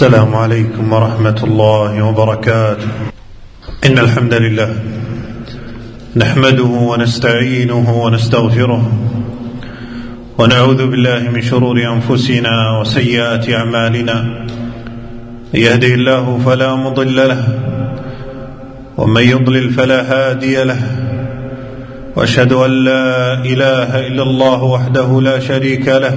السلام عليكم ورحمة الله وبركاته. إن الحمد لله نحمده ونستعينه ونستغفره ونعوذ بالله من شرور أنفسنا وسيئات أعمالنا. من يهده الله فلا مضل له ومن يضلل فلا هادي له. وأشهد أن لا إله إلا الله وحده لا شريك له.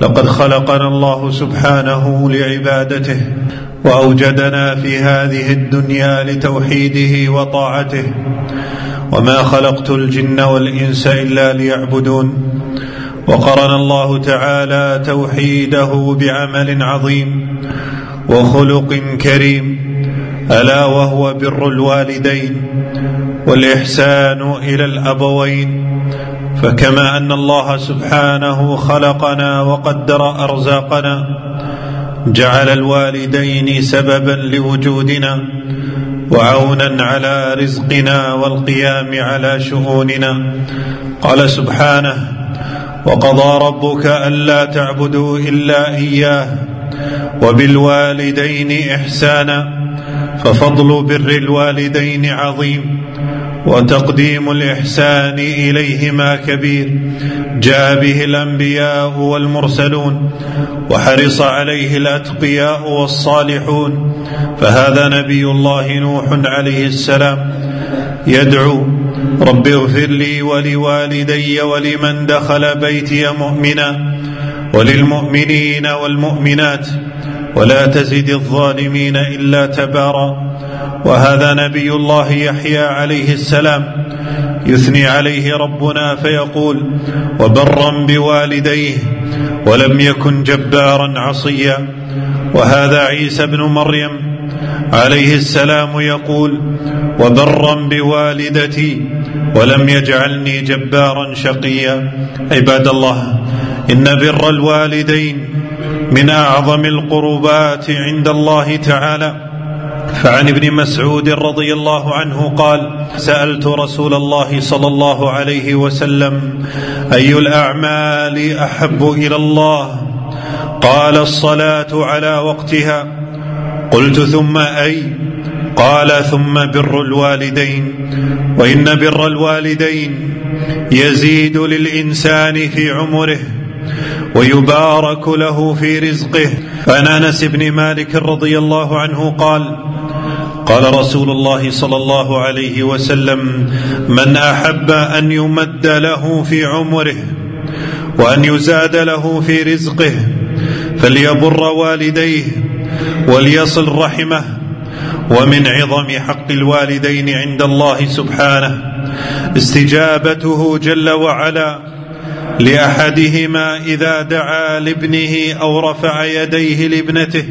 لقد خلقنا الله سبحانه لعبادته وأوجدنا في هذه الدنيا لتوحيده وطاعته وما خلقت الجن والإنس إلا ليعبدون وقرن الله تعالى توحيده بعمل عظيم وخلق كريم ألا وهو بر الوالدين والإحسان إلى الأبوين فكما أن الله سبحانه خلقنا وقدر أرزاقنا جعل الوالدين سببا لوجودنا وعونا على رزقنا والقيام على شؤوننا. قال سبحانه وقضى ربك ألا تعبدوا إلا إياه وبالوالدين إحسانا ففضل بر الوالدين عظيم. وتقديم الإحسان إليهما كبير. جاء به الأنبياء والمرسلون وحرص عليه الأتقياء والصالحون. فهذا نبي الله نوح عليه السلام. يدعو رب اغفر لي ولوالدي ولمن دخل بيتي مؤمنا وللمؤمنين والمؤمنات ولا تزد الظالمين إلا تبارا. وهذا نبي الله يحيى عليه السلام. يثني عليه ربنا فيقول وبرا بوالديه ولم يكن جبارا عصيا. وهذا عيسى بن مريم عليه السلام يقول وبرا بوالدتي ولم يجعلني جبارا شقيا. عباد الله إن بر الوالدين من أعظم القربات عند الله تعالى. فعن ابن مسعود رضي الله عنه قال سألت رسول الله صلى الله عليه وسلم أي الأعمال أحب إلى الله؟ قال الصلاة على وقتها. قلت ثم أي؟ قال ثم بر الوالدين. وإن بر الوالدين يزيد للإنسان في عمره. ويبارك له في رزقه. فعن أنس بن مالك رضي الله عنه قال قال رسول الله صلى الله عليه وسلم من أحب أن يمد له في عمره وأن يزاد له في رزقه فليبر والديه وليصل رحمه ومن عظم حق الوالدين عند الله سبحانه استجابته جل وعلا. لأحدهما إذا دعا لابنه أو رفع يديه لابنته.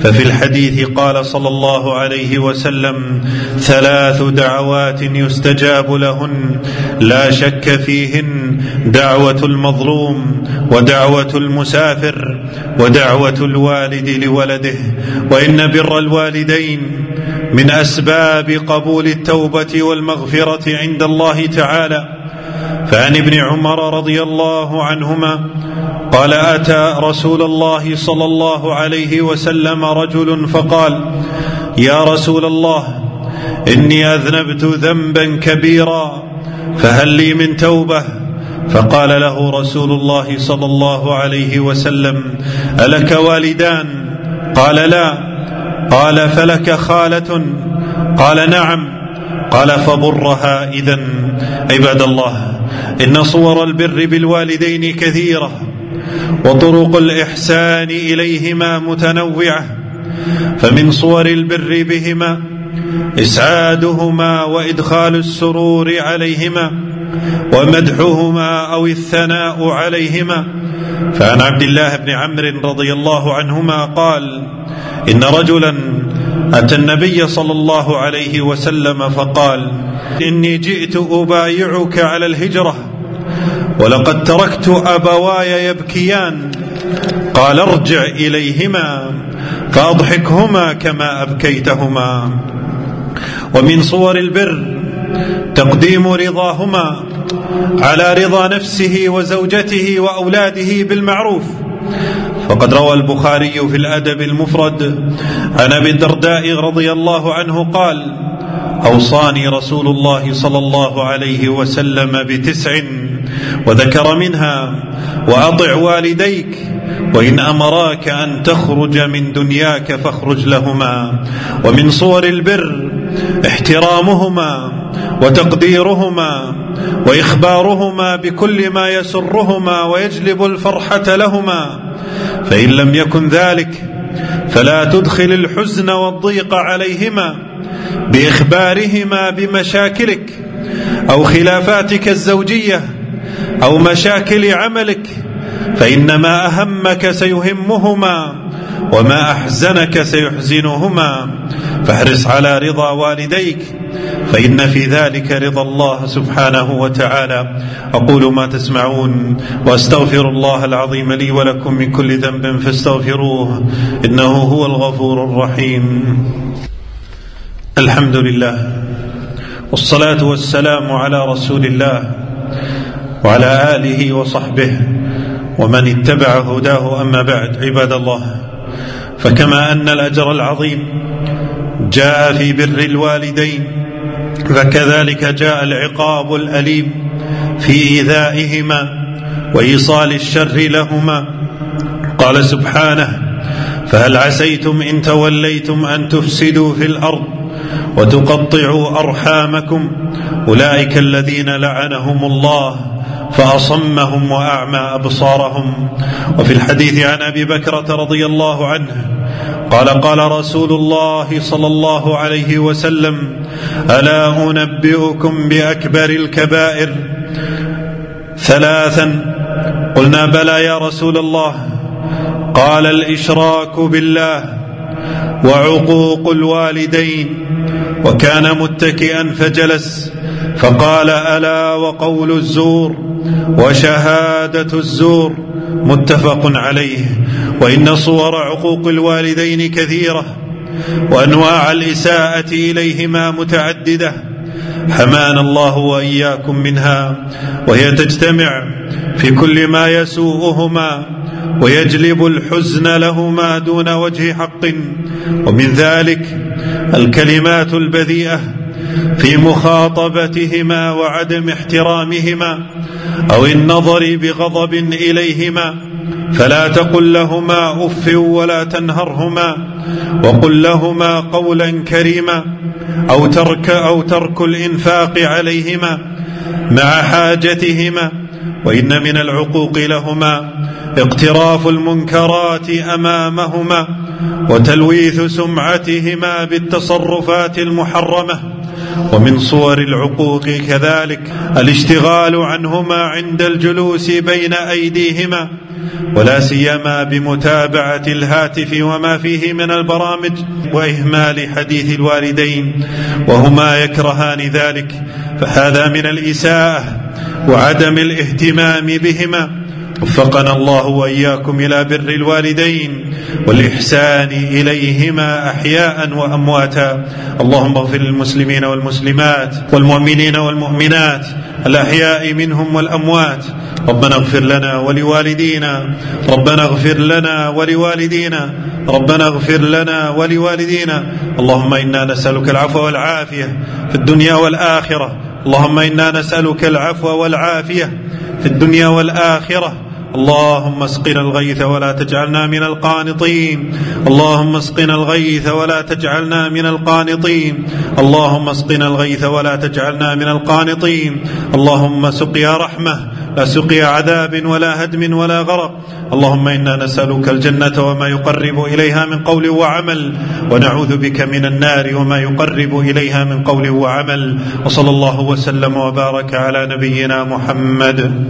ففي الحديث قال صلى الله عليه وسلم ثلاث دعوات يستجاب لهن لا شك فيهن دعوة المظلوم ودعوة المسافر ودعوة الوالد لولده وإن بر الوالدين من أسباب قبول التوبة والمغفرة عند الله تعالى فعن ابن عمر رضي الله عنهما قال أتى رسول الله صلى الله عليه وسلم رجل فقال يا رسول الله إني أذنبت ذنبا كبيرا فهل لي من توبة؟ فقال له رسول الله صلى الله عليه وسلم ألك والدان؟ قال لا. قال فلك خالة؟ قال نعم. قال فبرها اذا عباد الله إن صور البر بالوالدين كثيرة وطرق الإحسان إليهما متنوعة فمن صور البر بهما إسعادهما وإدخال السرور عليهما ومدحهما أو الثناء عليهما. فعن عبد الله بن عمرو رضي الله عنهما قال إن رجلا أتى النبي صلى الله عليه وسلم فقال إني جئت أبايعك على الهجرة ولقد تركت أبواي يبكيان. قال ارجع إليهما فأضحكهما كما أبكيتهما. ومن صور البر تقديم رضاهما على رضا نفسه وزوجته وأولاده بالمعروف. وقد روى البخاري في الأدب المفرد عن أبي الدرداء رضي الله عنه قال أوصاني رسول الله صلى الله عليه وسلم بتسع وذكر منها وأطع والديك وإن أمراك أن تخرج من دنياك فاخرج لهما ومن صور البر احترامهما وتقديرهما وإخبارهما بكل ما يسرهما ويجلب الفرحة لهما. فإن لم يكن ذلك فلا تدخل الحزن والضيق عليهما بإخبارهما بمشاكلك أو خلافاتك الزوجية أو مشاكل عملك فإن ما أهمك سيهمهما وما أحزنك سيحزنهما. فاحرص على رضا والديك فإن في ذلك رضا الله سبحانه وتعالى. أقول ما تسمعون وأستغفر الله العظيم لي ولكم من كل ذنب فاستغفروه إنه هو الغفور الرحيم. الحمد لله والصلاة والسلام على رسول الله. وعلى آله وصحبه ومن اتبع هداه أما بعد عباد الله فكما أن الأجر العظيم جاء في بر الوالدين فكذلك جاء العقاب الأليم في إيذائهما وإيصال الشر لهما. قال سبحانه فهل عسيتم إن توليتم أن تفسدوا في الأرض وتقطعوا أرحامكم؟ أولئك الذين لعنهم الله فأصمهم وأعمى أبصارهم. وفي الحديث عن أبي بكره رضي الله عنه قال قال رسول الله صلى الله عليه وسلم ألا أنبئكم بأكبر الكبائر ثلاثا؟ قلنا بلى يا رسول الله. قال الإشراك بالله. وعقوق الوالدين وكان متكئا فجلس فقال ألا وقول الزور وشهادة الزور متفق عليه وإن صور عقوق الوالدين كثيرة وأنواع الإساءة إليهما متعددة حمانا الله وإياكم منها وهي تجتمع في كل ما يسوءهما ويجلب الحزن لهما دون وجه حق. ومن ذلك الكلمات البذيئة في مخاطبتهما وعدم احترامهما أو النظر بغضب إليهما. فلا تقل لهما أف ولا تنهرهما. وقل لهما قولا كريما أو ترك أو ترك الإنفاق عليهما مع حاجتهما. وإن من العقوق لهما اقتراف المنكرات أمامهما وتلويث سمعتهما بالتصرفات المحرمة ومن صور العقوق كذلك الاشتغال عنهما عند الجلوس بين أيديهما ولا سيما بمتابعة الهاتف وما فيه من البرامج وإهمال حديث الوالدين وهما يكرهان ذلك فهذا من الإساءة وعدم الاهتمام بهما. وفقنا الله وإياكم إلى بر الوالدين والإحسان إليهما أحياء وأمواتا. اللهم اغفر للمسلمين والمسلمات والمؤمنين والمؤمنات الأحياء منهم والأموات. ربنا اغفر لنا ولوالدينا. ربنا اغفر لنا ولوالدينا. ربنا اغفر لنا ولوالدينا. اللهم إنا نسألك العفو والعافية في الدنيا والآخرة. اللهم إنا نسألك العفو والعافية في الدنيا والآخرة. اللهم اسقنا الغيث ولا تجعلنا من القانطين. اللهم اسقنا الغيث ولا تجعلنا من القانطين. اللهم اسقنا الغيث ولا تجعلنا من القانطين. اللهم سقيا رحمة لا سقيا عذاب ولا هدم ولا غرق. اللهم إنا نسألك الجنة وما يقرب إليها من قول وعمل ونعوذ بك من النار وما يقرب إليها من قول وعمل. وصلى الله وسلم وبارك على نبينا محمد.